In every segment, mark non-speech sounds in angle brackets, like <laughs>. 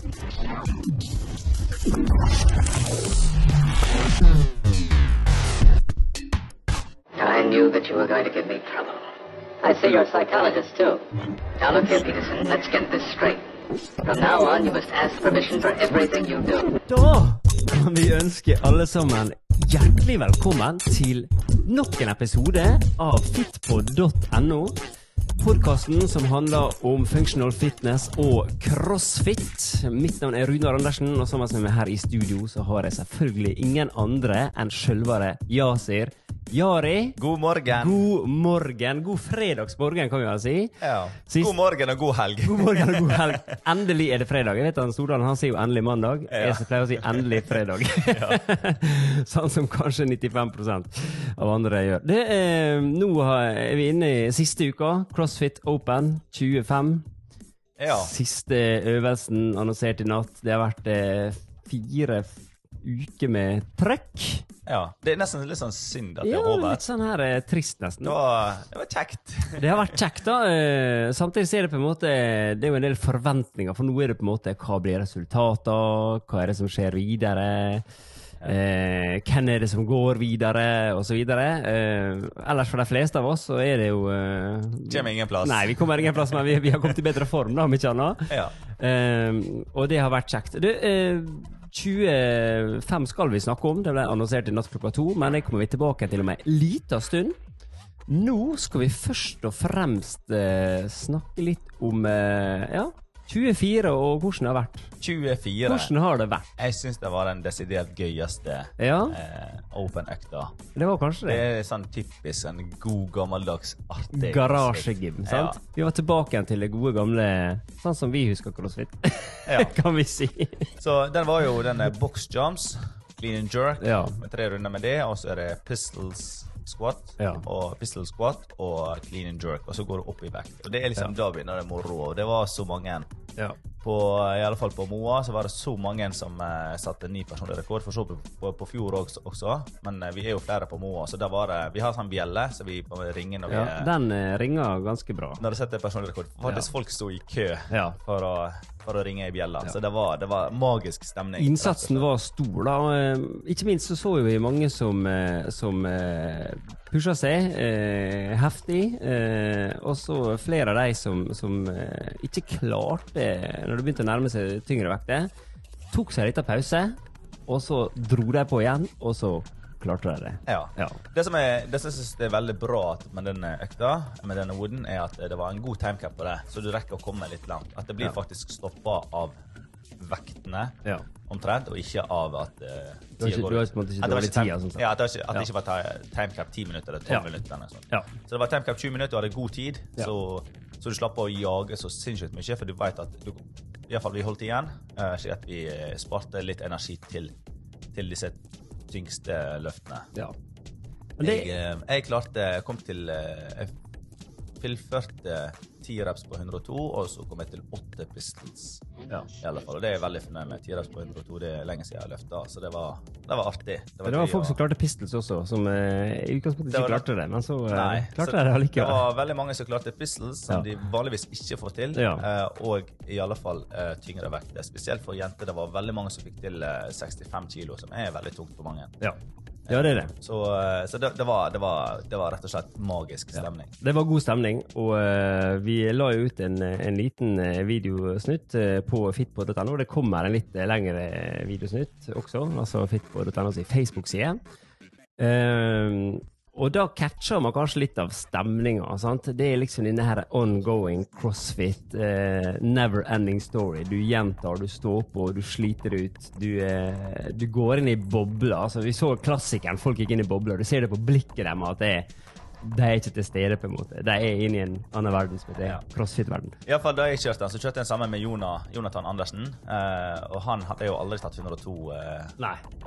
I knew that you were going to give me trouble. I see you're a psychologist, too. Now look here, Peterson, let's get this straight. From now on, you must ask permission for everything you do. Da kan vi ønske alle sammen hjertelig velkommen til nok en episode av fitpod.no. Podkasten som handler om functional fitness og crossfit. Mitt navn er Runar Andersen, og sammen med meg her i studio så har jeg selvfølgelig ingen andre enn sjølvere Yasir Jari. God morgen. God morgen. God fredagsmorgen, kan vi vel si. Ja. Sist- God morgen og god helg. God morgen og god helg. <laughs> Endelig er det fredag. Jeg vet han Stordalen han sier jo endelig mandag. Jeg som pleier å si endelig fredag. <laughs> <laughs> sånn som kanskje 95% av andre gjør. Det er, nå er vi inne i siste uka. CrossFit Open 25. Ja. Siste øvelsen annonsert i natt. Det har vært eh, fire uker med trøkk. ja. Det er nesten litt sånn synd at det Ja, er over. litt sånn her eh, trist, nesten. Det var, det var kjekt. <laughs> Det har vært kjekt, da. Eh, Samtidig er det på en måte Det er jo en del forventninger, for nå er det på en måte hva blir resultatene, hva er det som skjer videre, eh, hvem er det som går videre, osv. Eh, ellers for de fleste av oss så er det jo eh, Kommer ingen plass. Nei, vi kommer ingen plass, men vi, vi har kommet i bedre form, da, om ikke annet. Ja. Eh, og det har vært kjekt. Du, eh, 25 skal vi snakke om. Det ble annonsert i natt klokka to, men det kommer vi tilbake til om ei lita stund. Nå skal vi først og fremst eh, snakke litt om eh, ja, 24 og hvordan det har vært. 24. Hvordan har det vært? Jeg syns det var den desidert gøyeste Ja, eh, open-økta. det var kanskje Det det. er sånn typisk en god, gammeldags, artig Garasjegym, sant? Ja. Vi var tilbake igjen til det gode gamle Sånn som vi husker CrossFit, Ja. <laughs> kan vi si. Så den var jo den eh, box jumps, clean and jerk, Ja. med tre runder med det, og så er det pistols squat, Ja. og pistol squat og clean and jerk, og så går du opp i vekt. Og det er liksom da begynner det moro, og det var så mange. Ja. På, I alle fall på Moa så var det så mange som eh, satte ny personlig rekord. For så på, på, på fjor også, også. Men eh, vi er jo flere på Moa, så der var det Vi har sånn bjelle, så vi på ringer når vi ja. Den eh, ringer ganske bra. Når du setter personlig rekord. Faktisk folk sto i kø Ja. for, å, for å ringe i bjella. Så det var, det var magisk stemning. Innsatsen var stor, da. og, eh, Ikke minst så så vi mange som, eh, som eh, pusha seg eh, heftig. Eh, og så flere av de som, som eh, ikke klarte, når det begynte å nærme seg tyngre vekter, tok seg en liten pause, og så dro de på igjen, og så klarte de det. Ja. Ja. Det som, er, det som jeg synes er veldig bra med denne økta, med denne wooden, er at det var en god timecap på det, så du rekker å komme litt langt. At det blir Ja. faktisk stoppa av vektene, Ja. omtrent, og ikke av at uh, tida går ikke- ikke At det var dårlig time- tid, sånn. Ja, at det, var ikke, at det ikke var ti- timecap 10 minutter eller 12 Ja. minutter. Eller sånt. Ja. Så det var timecap 20 minutter, du hadde god tid, så, så du slapp å jage så sinnssykt mye, for du vet at du Iallfall vi holdt igjen, uh, slik at vi eh, sparte litt energi til, til disse tyngste løftene. ja. Men det, Jeg, eh, jeg klarte Jeg kom til eh, Jeg fullførte ti reps på 102, og så kom jeg til åtte pistols. ja. I alle fall, og Det er jeg veldig fornøyd med. Ti reps på 102 det er lenge siden jeg har løfta, så det var, det var artig. Det var, det var folk og... som klarte pistols også, som eh, i utgangspunktet ikke klarte det, men så eh, Nei, klarte så de det Det var veldig mange som klarte pistols, som Ja. de vanligvis ikke får til. Ja. eh, og i alle fall eh, tyngre vekter. Spesielt for jenter. Det var veldig mange som fikk til eh, 65 kilo, som er veldig tungt for mange. Ja. Ja, det er det. Så, eh, så det, det, var, det, var, det var rett og slett magisk stemning. Det var god stemning, og uh, vi la jo ut en, en liten eh, videosnutt på fitpod.no. Det kommer en litt lengre videosnutt også, altså fitpod.no sin Facebook-side. Eh, og da catcher man kanskje litt av stemninga. Det er liksom denne her ongoing crossfit, eh, never ending story. Du gjentar, du står på, du sliter ut. Du, eh, du går inn i bobla. Altså, vi så klassikeren, folk gikk inn i bobler. Du ser det på blikket deres at det er de er ikke til stede, på en måte. De er inne i en annen verden som heter Ja. crossfit-verden. Iallfall da jeg kjørte så kjørte jeg sammen med Jonah, Jonathan Andersen. Eh, og han hadde jo aldri tatt 102 eh,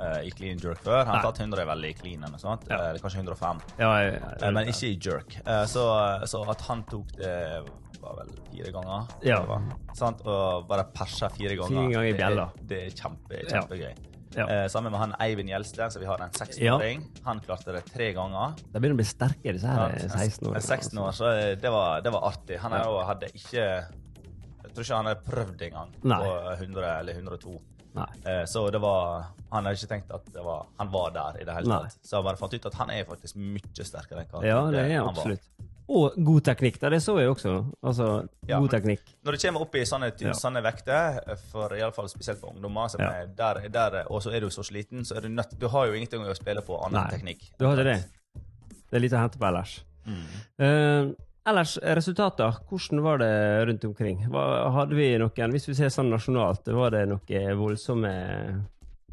eh, i clean jerk før. Han har tatt 100 veldig i clean, eller noe sånt. Ja. Eh, kanskje 105. Ja, Eh, men ikke i jerk. Eh, så, så at han tok det var vel fire ganger. Ja. Var, sant? Og bare persa fire ganger. Fire ganger i Det bjella. Det er kjempe, kjempegøy. Ja. Eh, sammen med han Eivind Gjelsten, så vi har en 16-åring. Han klarte det tre ganger. De begynner å bli sterke, disse her Ja, 16 En årene. 16 år, så eh, det var, det var artig. Han ja. hadde ikke Jeg tror ikke han hadde prøvd engang Nei. på 100 eller 102. Nei. Eh, så det var Han hadde ikke tenkt at det var, han var der i det hele tatt. Så jeg bare fant ut at han er faktisk mye sterkere enn hva Ja, det er han var. Og god teknikk. Det så jeg også. Altså, Ja, god teknikk. Når du kommer opp i sånne, sånne vekter, for fall spesielt for ungdommer, som Ja. er der, der, og så er du så sliten, så er du nødt Du har jo ingenting å spille på annen Nei. teknikk. Du har ikke det? Det er litt å hente på ellers. Eh, ellers, resultater. Hvordan var det rundt omkring? Hva, hadde vi noen, Hvis vi ser sånn nasjonalt, var det noen voldsomme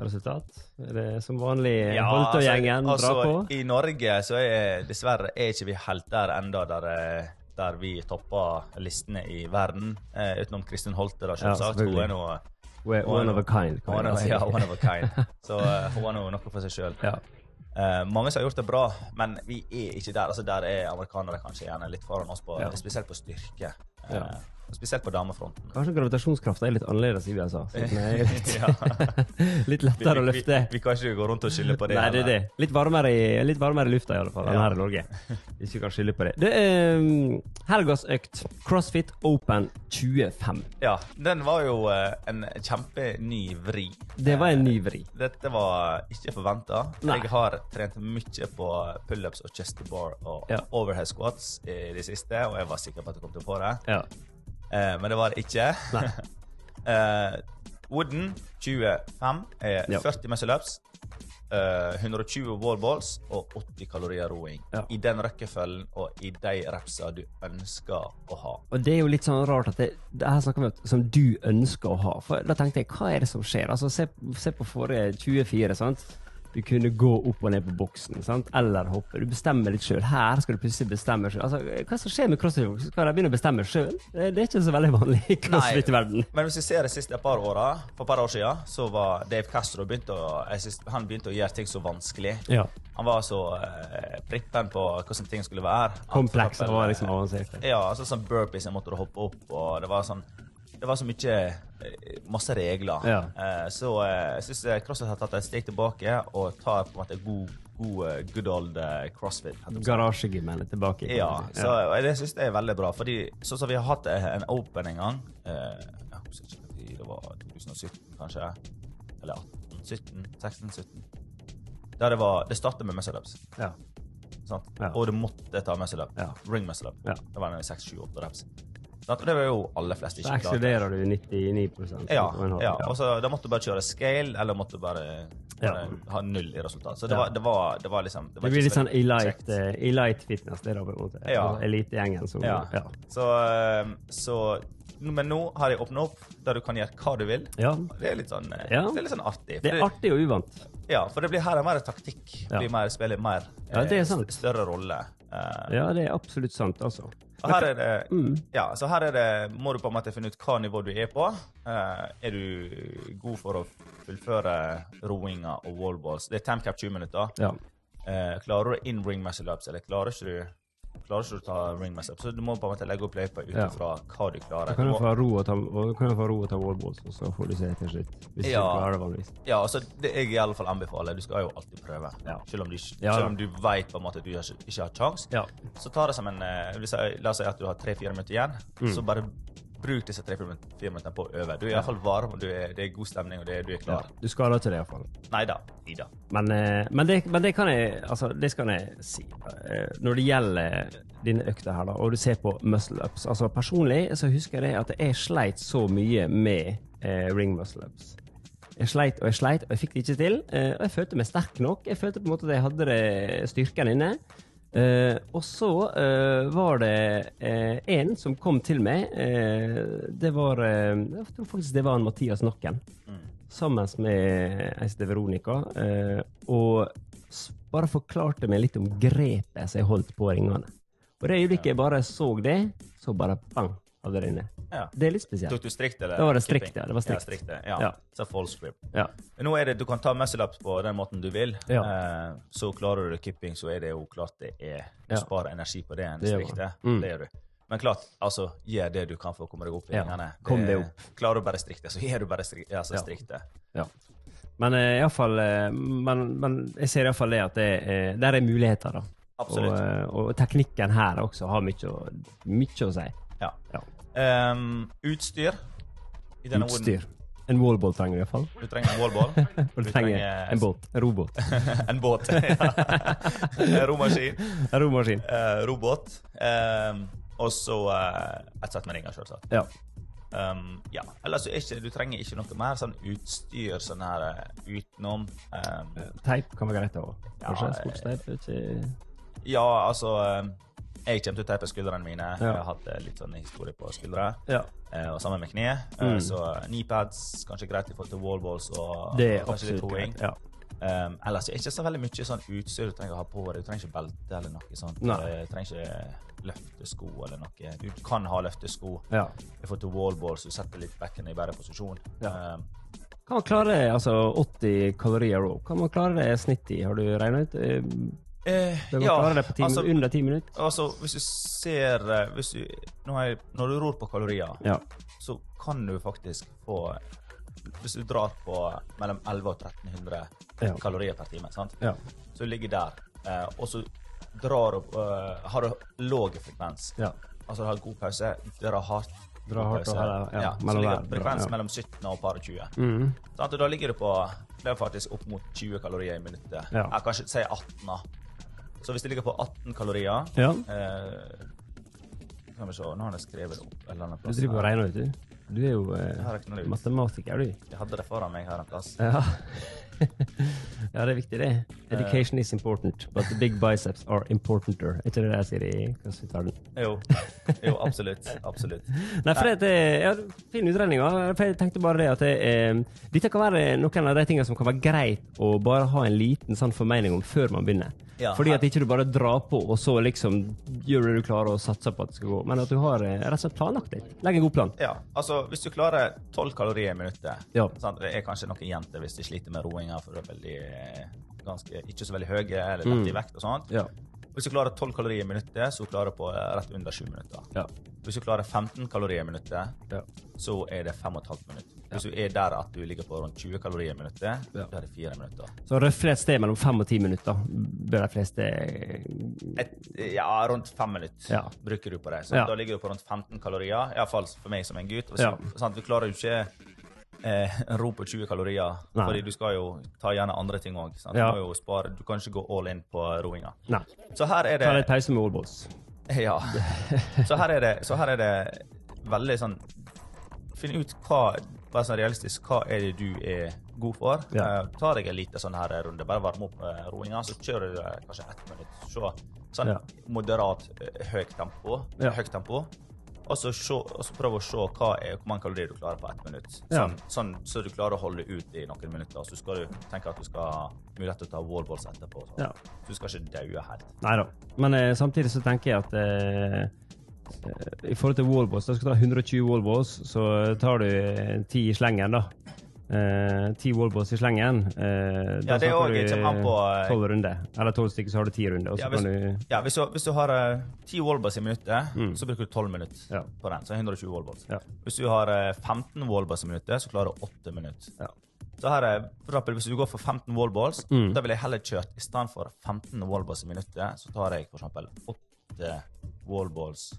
resultat? Er det som vanlig Ja, Holte-gjengen altså, bra på? I Norge så er dessverre er ikke vi helt der enda der, eh, der vi topper listene i verden. Eh, utenom Kristin Holte, da, Ja, selvsagt. hun er nå We're One One of a kind. one of, ja, one of a kind. <laughs> Så uh, hun er nå noe for seg sjøl. Ja. Uh, mange som har gjort det bra, men vi er ikke der. Altså, der er amerikanere kanskje gjerne litt foran oss, på, Ja. spesielt på styrke. Uh, Ja. Spesielt på damefronten. Kanskje gravitasjonskrafta er litt annerledes i USA. <laughs> Litt, <laughs> litt lettere å løfte. vi, vi kan ikke gå rundt og skylde på det. Nei, det er det. Litt varmere i, litt varmere i lufta i alle fall enn Ja. her i Norge. <laughs> Hvis vi kan skylde på det. Det er um, helgas økt. CrossFit Open 25. Ja, den var jo eh, en kjempeny vri. Det var en ny vri. Dette var ikke forventa. Jeg har trent mye på pullups og chest to bar og Ja. overhead squats i det siste, og jeg var sikker på at jeg kom til å få det. Ja. Eh, men det var det ikke. <laughs> Eh, Wooden 25 er Ja. 40 muscle-ups, eh, 120 wallballs og 80 kalorier roing. Ja. I den rekkefølgen og i de repsa du ønsker å ha. Og det er jo litt sånn rart at det, det her snakker vi om som du ønsker å ha. For da tenkte jeg, hva er det som skjer? Altså, se, se på forrige 24, sant? Du kunne gå opp og ned på boksen, sant? eller hoppe. Du bestemmer litt sjøl. Her skal du plutselig bestemme sjøl. Altså, hva som skjer med crossfit? Skal de begynne å bestemme sjøl? Det, er ikke så veldig vanlig i crossfit-verden. Men hvis vi ser de siste par åra, for et par år siden, så var Dave Castro begynte å, synes, han begynte å gjøre ting så vanskelig. Ja. Han var så eh, prippen på hvordan ting skulle være. Komplekse Kompleks og liksom avansert. Ja, altså sånn burpees jeg måtte hoppe opp, og det var sånn Det var så mye eh, Masse regler. Ja. Eh, så eh, jeg syns CrossFit har tatt et steg tilbake og tar på en måte god, god good old CrossFit. Garasjegymmen er tilbake. Ja, så og det syns jeg er veldig bra. Fordi sånn som vi har hatt en open en gang eh, Jeg husker ikke når det var 2017, kanskje. Eller 18, 17, 16, 17. Der det var Det startet med muscle-ups. Ja. Ja. Og du måtte ta muscle-up. Ja. Ring muscle-up. Ja. Det var 6, 7, 8 reps. Og det var jo aller fleste ikke klart. ekskluderer du 99% Ja, ja. Og så da måtte du bare kjøre scale, eller måtte du bare, Ja. ha null i resultat. Så det, var, det, var, det var liksom Det var blir litt sånn elite, eh, elite fitness, det da på en måte. Ja. Elitegjengen som Ja. ja. Så, eh, så Men nå har jeg åpna opp der du kan gjøre hva du vil. ja. Det er sånn, eh, det er litt sånn artig. Det er artig og uvant. Ja, for det blir her er mer taktikk. Blir mer, spiller mer Ja, det er sant. større rolle. Uh, Ja, det er absolutt sant, altså. Og her er det Mm. Ja, så her er det, må du på en måte finne ut hva nivå du er på. Eh, er du god for å fullføre roinga og wallballs? Det er timecap 20 minutter. Ja. Eh, klarer du in ring muscle ups, eller klarer ikke du Klarer ikke å ta ring ups? Så du må på en måte legge opp løypa ut Ja. hva du klarer. Da kan Du du få ro og ta, kan jo få ro og ta wallballs, og så får du se til slutt. Hvis Ja. du klarer det vanligvis. Ja, altså det jeg i alle fall anbefaler, du skal jo alltid prøve. Ja. Selv om du, selv om du vet på en måte at du ikke, ikke har kjangs. Ja. Så ta det som en eh, La oss si at du har tre-fire minutter igjen. Mm. Så bare bruk disse tre-fire minuttene på å øve. Du er iallfall varm, og du er, det er god stemning, og det, du er ja. klar. Du skader ikke det, iallfall. Nei da. Ida. Men, eh, men, det, men det kan jeg altså, det skal jeg si. Eh, Når det gjelder dine økter her, da, og du ser på muscle ups altså Personlig så husker jeg at jeg sleit så mye med eh, ring muscle ups. Jeg sleit og jeg sleit, og jeg fikk det ikke til. Eh, og jeg følte meg sterk nok. Jeg følte på en måte at jeg hadde styrken inne. Eh, og så eh, var det eh, en som kom til meg. Eh, det var eh, Jeg tror faktisk det var en Mathias Nakken. Sammen med Eiste Veronica, eh, og bare forklarte meg litt om grepet som jeg holdt på ringene. Og det øyeblikket jeg bare så det, så bare bang, hadde det inne. Ja. Det er litt spesielt. Tok du strikt, eller? Da var det strikt, ja, det var strikt. Ja, strikt, ja. ja. Så false grip. Ja. Nå er det, Du kan ta muscle ups på den måten du vil. Ja. Eh, så klarer du kipping, så er det jo klart det er Du sparer energi på det enn strikte. Mm. Det gjør du. Men klart, altså, gjør det du kan for å komme deg opp i ringene. Kom deg opp. Klarer du bare strikte, så gjør du bare strikte. Altså, Ja. strikte. ja. Men eh, i alle fall, eh, men, men jeg ser iallfall det at det er, der er muligheter, da. Absolutt. Og, eh, og teknikken her også har mye mye å si. Ja. Ja. Ehm, utstyr. Utstyr. En wallball trenger du iallfall. Du trenger en wallball. <laughs> Du trenger en båt. En robåt. <laughs> en båt. ja. En romaskin. En romaskin. Uh, robåt. Um, og så uh, et sett med ringer, selvsagt. Ja. Um, ja. Ellers er ikke, du trenger ikke noe mer sånn utstyr sånn her eh, utenom. Um, Teip kan være greit òg. Kanskje Ja, sportsteip? Ikke ja, altså um, Jeg kommer til å teipe skuldrene mine. Ja. Jeg har hatt eh, litt sånn historie på skuldre. Ja. eh, og sammen med kne. Eh, Mm. Så kneepads, kanskje greit i forhold til wallballs og Det er kanskje litt hoing. Ja. Um, ellers er det ikke så veldig mye sånn utstyr du trenger å ha på deg. Du trenger ikke belte eller noe sånt. Nei. Du trenger ikke løftesko eller noe. Du kan ha løftesko ja. i forhold til wallballs. Du setter litt bekken i bedre posisjon. Ja. Um, Kan man klare altså 80 kalorier rope? Kan man klare det snitt i? Har du regnet ut? Eh, ja, klare på ti, altså, under ti minutter? altså, hvis du ser eh, hvis du, når, jeg, Når du ror på kalorier, Ja. så kan du faktisk få Hvis du drar på mellom 1100 og 1300 Ja. kalorier per time, sant? ja. så du ligger der, eh, og så drar du uh, Har du lav frekvens, ja. altså du har god pause, drar hardt Dra hardt og her, ja, ja, så ligger frekvens mellom 17 og par 20. Mm. Og da ligger du på det er faktisk opp mot 20 kalorier i minuttet. Ja. Jeg kanskje si 18, da. Så hvis det ligger på 18 kalorier ja. eh, Kan vi se, nå har jeg skrevet det opp. en eller annen Du driver og regner ut, du. Du er jo eh, matematiker, du. Jeg hadde det foran meg her en plass. Ja. <laughs> ja, det er viktig, det. Education is important, but the big biceps are importanter. Er ikke det jeg sier i crossfit-verden? Jo, <laughs> jo absolutt. Absolutt. Nei, for det er ja, fin utredning. For Jeg tenkte bare det at det, eh, dette kan være noen av de tingene som kan være greit å bare ha en liten sånn formening om før man begynner. Ja, Fordi at ikke du bare drar på, og så liksom gjør det du klarer og satser på at det skal gå. Men at du har eh, rett og slett planlagt litt. Legg en god plan. Ja, altså hvis du klarer 12 kalorier i minuttet Ja. sant? Det er kanskje noen jenter hvis de sliter med roinga, for det er veldig eh, ganske, ikke så veldig høye eller lett i vekt og sånt. Ja. Hvis du klarer 12 kalorier i minuttet, så klarer du på eh, rett under 7 minutter. Ja. Hvis du klarer 15 kalorier i minuttet, så er det 5 15 minutter. Hvis du er der at du ligger på rundt 20 kalorier i minuttet, Ja. da er det 4 minutter. Så røftlig et sted mellom 5 og 10 minutter bør de fleste Et, ja, rundt 5 minutter Ja. bruker du på det. Så da ligger du på rundt 15 kalorier, iallfall for meg som en gutt. Hvis sant? Vi klarer jo ikke eh, ro på 20 kalorier, Nei. fordi du skal jo ta gjerne andre ting òg. Ja. Du, du kan ikke gå all in på roinga. Nei. Så her er Ta litt det pause med wallballs. <laughs> Ja. Så her er det, så her er det veldig sånn Finn ut hva Bare sånn realistisk, hva er det du er god for? Ja. Uh, ta deg en liten sånn her runde, bare varme opp uh, roinga, så kjører du uh, kanskje ett minutt. Så, Sånn Ja. moderat eh, høyt tempo. Ja. Høyt tempo. Og så, så prøv å se hva er, hvor mange kalorier du klarer på ett minutt. Ja. Sånn, sånn, så du klarer å holde ut i noen minutter. Så skal du tenke at du skal ha mulighet til å ta wallballs etterpå. Så. Ja. Så du skal ikke daue helt. Nei da. Men eh, samtidig så tenker jeg at eh, eh, i forhold til wallballs, da skal du ta 120 wallballs, så tar du ti 10 i slengen, da. Eh, 10 wallballs i slengen. Eh, Ja, det du kommer an på, eh, 12 runder. Eller 12 stykker, så har du 10 runder. Ja, kan hvis, du ja, hvis, du, hvis du har ti 10 wallballs i minuttet, Mm. så bruker du 12 minutter Ja. på den. Så 120 wallballs. Ja. Hvis du har eh, 15 wallballs i minuttet, så klarer du 8 minutter. Ja. Så her er, for eksempel, Hvis du går for 15 wallballs, Mm. da vil jeg heller kjørt I stedet for 15 wallballs i minuttet, så tar jeg for eksempel 8 wallballs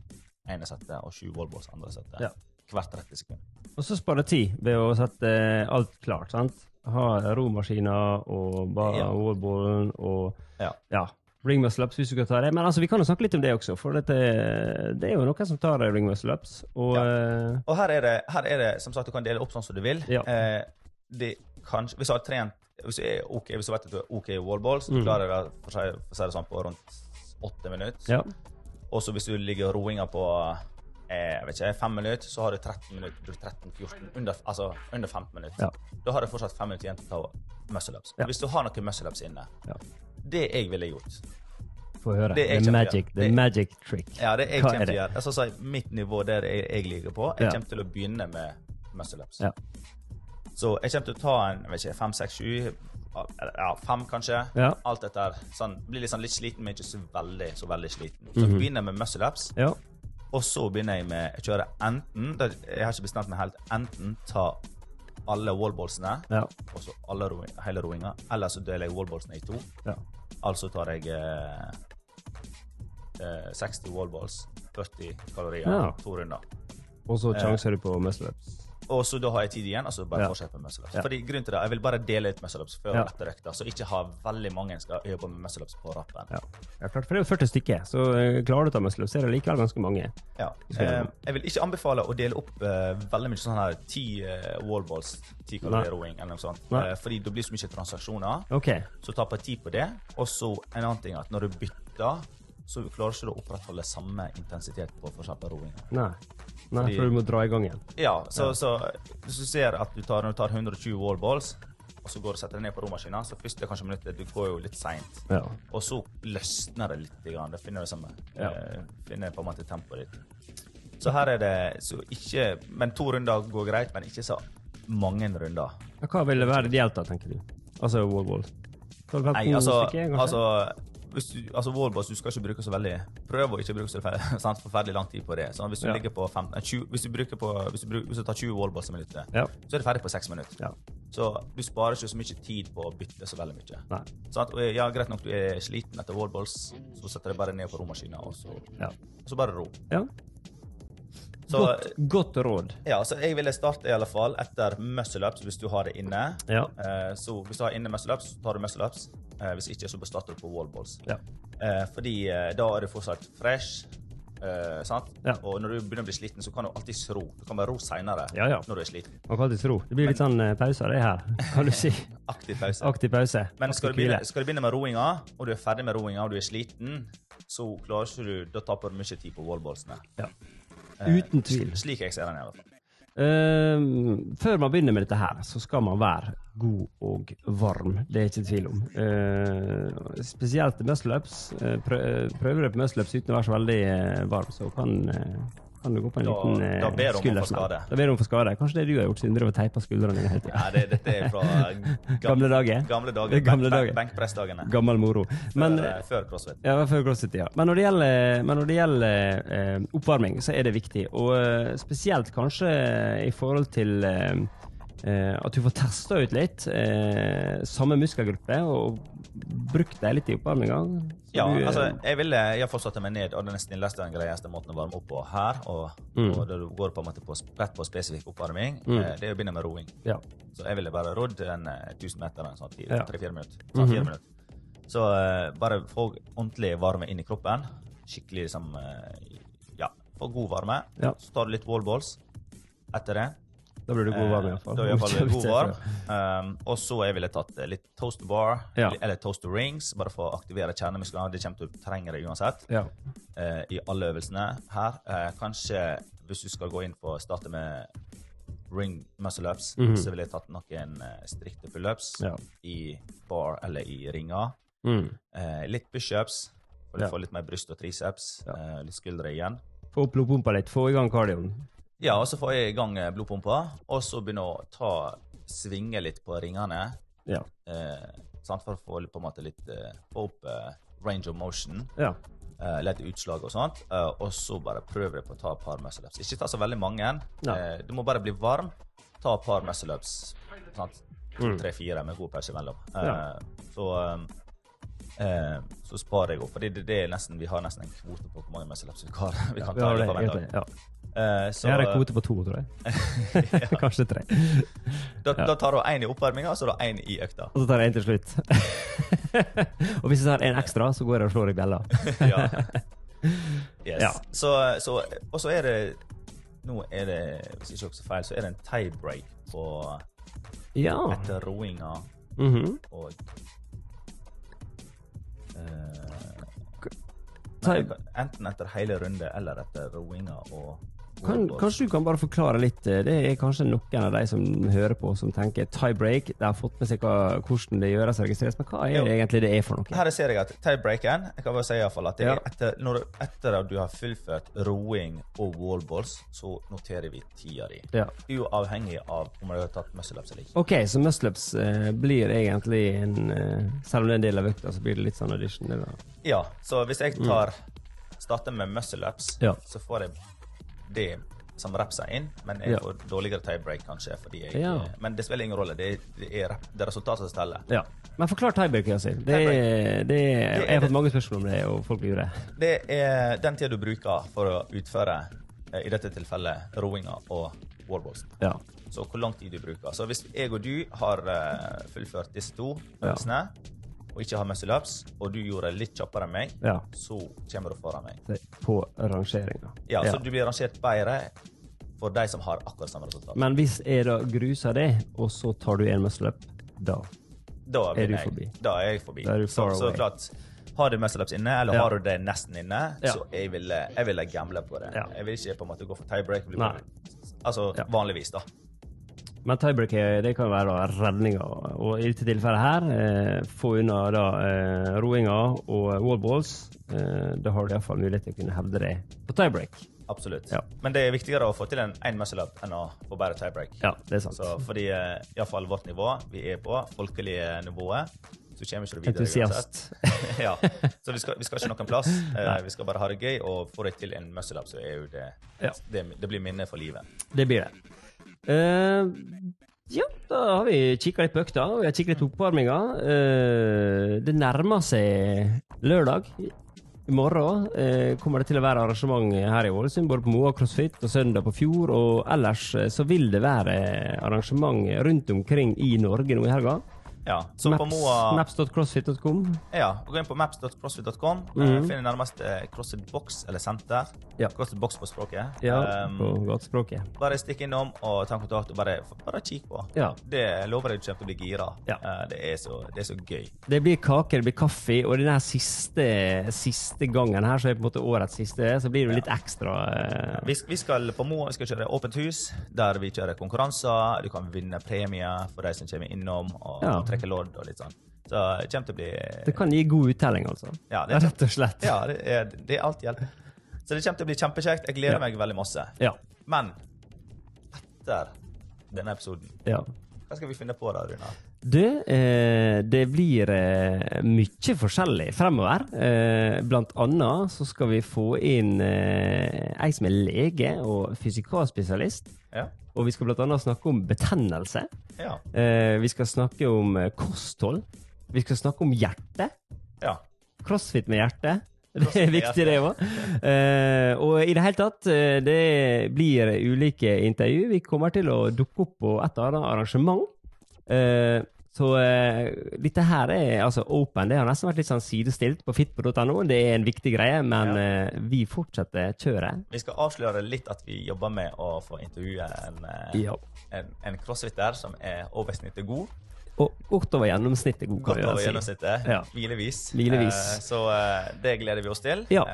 ene settet og sju wallballs andre settet. Ja. Hvert 30 sekunder. Og så spare tid ved å sette eh, alt klart. sant? Ha romaskiner og bare Ja. wallballen og Ja. ja. Ring muscle ups hvis du kan ta det. Men altså, vi kan jo snakke litt om det også, for dette, det er jo noen som tar ring muscle ups. Og ja. Og her er, det, her er det, som sagt, du kan dele opp sånn som du vil. Ja. Eh, de, kanskje, hvis du har trent Hvis du, er ok, hvis du vet at du er OK i wallballs, Mm. du klarer du for for å si det sånn, på rundt åtte minutter. ja. Og så hvis du ligger roinga på eh, jeg vet ikke, fem minutter, så har du 13 minutter, brukt 13-14, under, altså under 15 minutter. Ja. Da har du fortsatt fem minutter igjen til å ta muscle-ups. Ja. Hvis du har noen muscle-ups inne, Ja. det jeg ville gjort Få høre. Det The magic, the magic trick. Ja, det jeg Hva kommer er til å gjøre altså, så Mitt nivå der jeg, jeg ligger på, jeg kommer til å begynne med muscle-ups. Ja. Så jeg kommer til å ta en jeg vet ikke, fem, seks, sju Ja, fem, kanskje. Ja. Alt etter. Sånn, blir sånn, litt sliten, men ikke så veldig, så veldig sliten. Så Mhm. begynner jeg med muscle-ups, Ja. og så begynner jeg med å kjøre enten Jeg har ikke bestemt meg helt. Enten ta alle wallballsene, Ja. og så alle hele roinga, eller så deler jeg wallballsene i to. ja. Altså tar jeg eh, eh, 60 wallballs, 40 kalorier, Ja. to runder. Og så sjanser du på muscle-ups. Og så da har jeg tid igjen, altså bare Ja. fortsette med muscle-ups. Ja. Fordi grunnen til det, Jeg vil bare dele ut muscle-ups før Ja. og etter økta, så ikke ha veldig mange skal jobbe med muscle-ups på rappen. Ja. ja, klart, for det er jo 40 stykker, så eh, klarer du å ta muscle-ups, er det likevel ganske mange. Ja. Jeg- Eh, jeg vil ikke anbefale å dele opp eh, veldig mye sånn her ti wallballs, ti kalorier Nei. roing eller noe sånt. Nei. Fordi det blir så mye transaksjoner. OK. Så ta på tid på det. Og så en annen ting at når du bytter, så klarer ikke du å opprettholde samme intensitet på f.eks. roing. Nei. For du må dra i gang igjen. Ja, så, så hvis du ser at du tar, du tar 120 wallballs, og så går du og setter deg ned på romaskina, så første kanskje minuttet du går jo litt seint. Ja. Og så løsner det litt. Grann. Det finner du sammen. Ja. Eh, finner på en måte tempoet ditt. Så her er det så ikke Men to runder går greit, men ikke så mange runder. Ja, Hva ville være ideelt, da, tenker du? Altså wall-wall? Nei, altså, altså altså wallballs, du skal ikke bruke så veldig Prøv å ikke bruke så <laughs> sant, forferdelig lang tid på det. Sånn, hvis, du Ja. ligger på 15, eh, 20, hvis, du på, hvis, du hvis du tar 20 wallballs i minuttet, Ja. så er du ferdig på 6 minutter. ja. Så du sparer ikke så mye tid på å bytte så veldig mye. Nei. Og ja, Greit nok du er sliten etter wallballs, så setter du bare ned på romaskinen, og så, Ja. og så bare ro. ja. Så, Godt, godt råd. ja, så jeg ville starte i alle fall etter muscle-ups hvis du har det inne. Ja. Eh, så hvis du har inne muscle-ups, så tar du muscle-ups. Eh, hvis ikke, så bestatter du på wallballs. Ja. Eh, fordi eh, da er du fortsatt fresh. Uh? Ja. Og når du begynner å bli sliten, så kan du alltids ro. Du kan bare ro seinere Ja, ja. når du er sliten. Man kan alltid tro. Det blir litt sånn eh, pauser, det her. Kan du si. <laughs> Aktiv pause. Aktiv pause. Men skal du, begynne, skal du begynne med roinga, og du er ferdig med roinga og du er sliten, så klarer ikke du Da taper du mye tid på wallballsene. Ja. Eh, Uten tvil. Slik jeg ser den, i hvert fall. Ehm, før man begynner med dette her, så skal man være god og varm. Det er ikke tvil om. Uh, spesielt muscleups. muscle-ups. Eh, prø- prøver du på muscle-ups uten å være så veldig eh, varm, så kan, eh, kan du gå på en Da- liten eh, da ber du om å få skade. Da ber du om å få skade. Kanskje det du har gjort, siden du har teipa skuldrene dine hele tida. Ja, det, dette er fra gamle, <laughs> Gamle dager. Gamle dager. Gamle dager. benk- Benkpressdagene. Gammel moro. Men, før, eh, før crossfit. Ja, før CrossFit, ja. Men når det gjelder, men når det gjelder eh, oppvarming, så er det viktig. Og eh, spesielt kanskje i forhold til eh, eh, at du får testa ut litt eh, samme muskelgruppe og brukt deg litt i oppvarminga. Ja, du, eh, altså, jeg ville iallfall satt meg ned, og den snilleste og greieste måten å varme opp på her, og, Mm. og da går på en måte på, rett på spesifikk oppvarming, Mm. eh, det er å begynne med roing. ja. Så jeg ville bare rodd en eh, 1000 meter eller sånn Ja. tre-fire minutter. Sånn, Mhm. minutter. Så eh, bare få ordentlig varme inn i kroppen. Skikkelig liksom eh, Ja, få god varme. Ja. Så tar du litt wallballs etter det. Da blir du god varm, Eh, iallfall. Da blir iallfall god varm. Um, og så jeg ville tatt eh, litt toast bar, Ja. eller- toaster toast rings, bare for å aktivere kjernemusklene. Det kommer til å trenge det uansett Ja. uh, i alle øvelsene her. Uh, kanskje hvis du skal gå inn på å starte med ring muscle ups, Mhm. så ville jeg tatt noen eh, strikte pullups Ja. i bar eller i ringer. Mm. Uh, litt pushups, for å få litt mer bryst og triceps. Eh, litt skuldre igjen. Få opp litt, få i gang kardioen. Ja, og så får jeg i gang eh, blodpumpa, og så begynner jeg å ta svinge litt på ringene. Ja. Eh, sant? For å få på en måte litt eh, Få opp eh, range of motion. ja. eh, litt utslag og sånt. eh, og så bare prøver jeg på å ta et par muscle ups. Ikke ta så veldig mange. Ja. Eh, du må bare bli varm. Ta et par muscle ups. Mm. tre, fire med god pause imellom. Eh, Ja. Så eh, så sparer jeg opp. Fordi det, det er nesten, vi har nesten en kvote på hvor mange muscle ups vi <laughs> vi kan ta har i det, dag. Ja. Eh, så, Jeg har en kvote på to, tror jeg. <laughs> <laughs> Kanskje tre. da, ja. da tar du én i oppvarminga, så da én i økta. Og så tar jeg en til slutt. <laughs> og hvis jeg tar en ekstra, så går jeg og slår i bjella. ja. Yes. Ja. Så, så, og så er det Nå er det, hvis jeg ikke husker feil, så er det en tie-break på Ja. etter roinga Mhm. og uh, nei, Enten etter hele runde eller etter roinga og Kan, kanskje du kan bare forklare litt. eh, Det er kanskje noen av de som hører på, som tenker tie-break. De har fått med seg hva, hvordan det gjøres og registreres, men hva er Jo. det egentlig det er for noe? Her ser jeg at tie-breaken Jeg kan bare si i hvert fall at det Ja. er etter, når, etter at du har fullført roing og wallballs, så noterer vi tida di. Ja. Uavhengig av om du har tatt muscle-ups eller ikke. OK, så muscle-ups eh, blir egentlig en eh, Selv om det er en del av økta, så blir det litt sånn audition. Eller? Ja, så hvis jeg tar starter med muscle-ups, Mm. Ja. så får jeg det som repser inn, men jeg Ja. får dårligere tie-break kanskje. Jeg, Ja. Men det spiller ingen rolle. Det, det er, rap, det er resultatet som teller. Ja. Men forklar tiebreak sin. Det, er- det, er- jeg har fått mange spørsmål om det, og folk lurer. Det er den tida du bruker for å utføre eh, i dette tilfellet roinga og wallballs. Ja. Så hvor lang tid du bruker. Så hvis jeg og du har eh, fullført disse to øvelsene, og ikke har muscle ups, og du gjorde det litt kjappere enn meg, ja. så kommer du foran meg. På rangeringa. Ja, Så du blir rangert bedre for de som har akkurat samme resultat. Men hvis jeg da gruser deg, og så tar du en muscle up, da Da Er du jeg. forbi? Da er jeg forbi. Da er du så, far så away. klart, har du muscle ups inne, eller Ja. har du det nesten inne, Ja. så jeg ville, jeg ville gamble på det. Ja. Jeg vil ikke på en måte gå for tiebreak. Altså Ja. vanligvis, da. Men tiebreak det kan være redninga. Og i dette tilfellet her, eh, få unna da eh, roinga og wallballs. Eh, da har du iallfall mulighet til å kunne hevde det på tiebreak. Absolutt. Ja. Men det er viktigere å få til en én muscle up enn å få bare tiebreak. Ja, det er sant. Så fordi uh, iallfall vårt nivå vi er på, folkelige nivået, så kommer ikke du videre Entusiast. uansett. <laughs> ja. Så vi skal, vi skal ikke noen plass. <laughs> Eh, vi skal bare ha det gøy, og får jeg til en muscle up, så er jo det, Ja. det Det blir minne for livet. Det blir det. Eh, ja, da har vi kikka litt på økta, og vi litt på oppvarminga. Uh, det nærmer seg lørdag. I morgen uh, kommer det til å være arrangement her i Ålesund, både på Moa CrossFit og søndag på Fjord. Og ellers så vil det være arrangement rundt omkring i Norge nå i helga. Ja. Så på Moa Maps.crossfit.com. Ja, gå inn på maps.crossfit.com. Mm. -hmm. Finn nærmeste CrossFit Box eller senter. Ja. CrossFit Box på språket. Ja, Um, på språket Bare stikk innom og ta kontakt og bare, bare kikk på. Ja. Det lover jeg du kommer til å bli gira. Ja. Eh, Det, er så, det er så gøy. Det blir kaker, det blir kaffe, og den siste, siste gangen her, så er på en måte årets siste, så blir det litt ekstra Uh... Vi, vi skal på Moa vi skal kjøre åpent hus, der vi kjører konkurranser. Du kan vinne premier for de som kommer innom og Ja. Trekker lodd og litt sånn. Så det kommer til å bli Det kan gi god uttelling, altså. Ja, det <laughs> Rett og slett. Ja, det er, det er alt hjelp. Så det kommer til å bli kjempekjekt. Jeg gleder Ja. meg veldig masse. Ja. Men etter denne episoden, ja. hva skal vi finne på da, Runar? Du, eh, det blir eh, mye forskjellig fremover. Eh, blant annet så skal vi få inn eh, ei som er lege og fysikalspesialist. Ja. Og vi skal blant annet snakke om betennelse. Ja. Eh, vi skal snakke om eh, kosthold. Vi skal snakke om hjerte. ja. Crossfit med hjerte. <laughs> Det er viktig, det òg. Og i det hele tatt, det blir ulike intervju. Vi kommer til å dukke opp på et eller annet arrangement. Eh, så uh, dette her er altså open. Det har nesten vært litt sånn sidestilt på fitbo.no. Det er en viktig greie, men Ja. uh, vi fortsetter kjøret. Vi skal avsløre litt at vi jobber med å få intervjue en, Ja. en, en crossfitter som er over snittet god. Og godt over gjennomsnittet god, kan Godt over gjennomsnittet. Ja. Hvilevis. Hvilevis. Så det gleder vi oss til. Ja.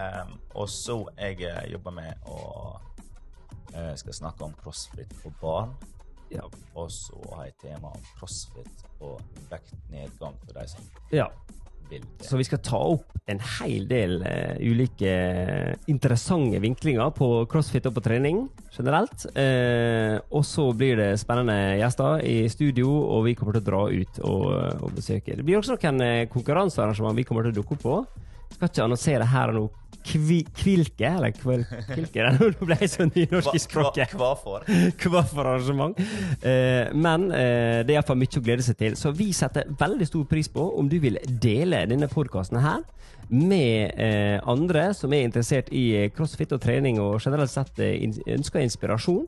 Og så jeg jobber med å skal snakke om crossfit for barn. Ja. Og så har jeg tema om crossfit og vektnedgang for de som ja. vil det. Så vi skal ta opp en hel del uh, ulike eh, interessante vinklinger på crossfit og på trening generelt. Uh, og så blir det spennende gjester i studio, og vi kommer til å dra ut og, og besøke. Det blir også noen konkurransearrangement vi kommer til å dukke opp på. Skal ikke annonsere her og nå kvi, Kvilke, eller kvil, Kvilke <laughs> nå ble jeg så nynorsk i språket. Hva, hva? <laughs> Hva for arrangement. Eh, men eh, det er iallfall mye å glede seg til. Så vi setter veldig stor pris på om du vil dele denne podkasten her med eh, andre som er interessert i eh, crossfit og trening og generelt sett eh, ønsker inspirasjon.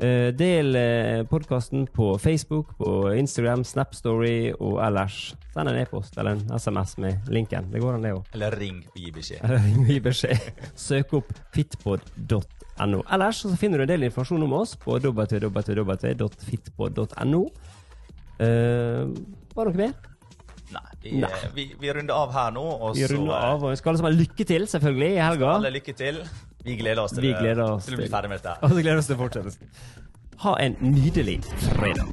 Eh, del eh, podkasten på Facebook, på Instagram, Snapstory og ellers. Send en e-post eller en SMS med linken. Det går an, det òg. Eller ring og gi beskjed. <laughs> Eller ring og gi beskjed. Søk opp fitpod.no. Ellers så finner du en del informasjon om oss på www.fitpod.no. Uh, var det noe mer? Vi, eh, vi, vi, runder av her nå. Og vi runder eh, av, og vi skal alle sammen lykke til selvfølgelig i helga. Alle lykke til. Vi gleder oss til, vi gleder oss til å bli ferdig med dette. Og så gleder vi oss til fortsettelsen. Ha en nydelig fredag.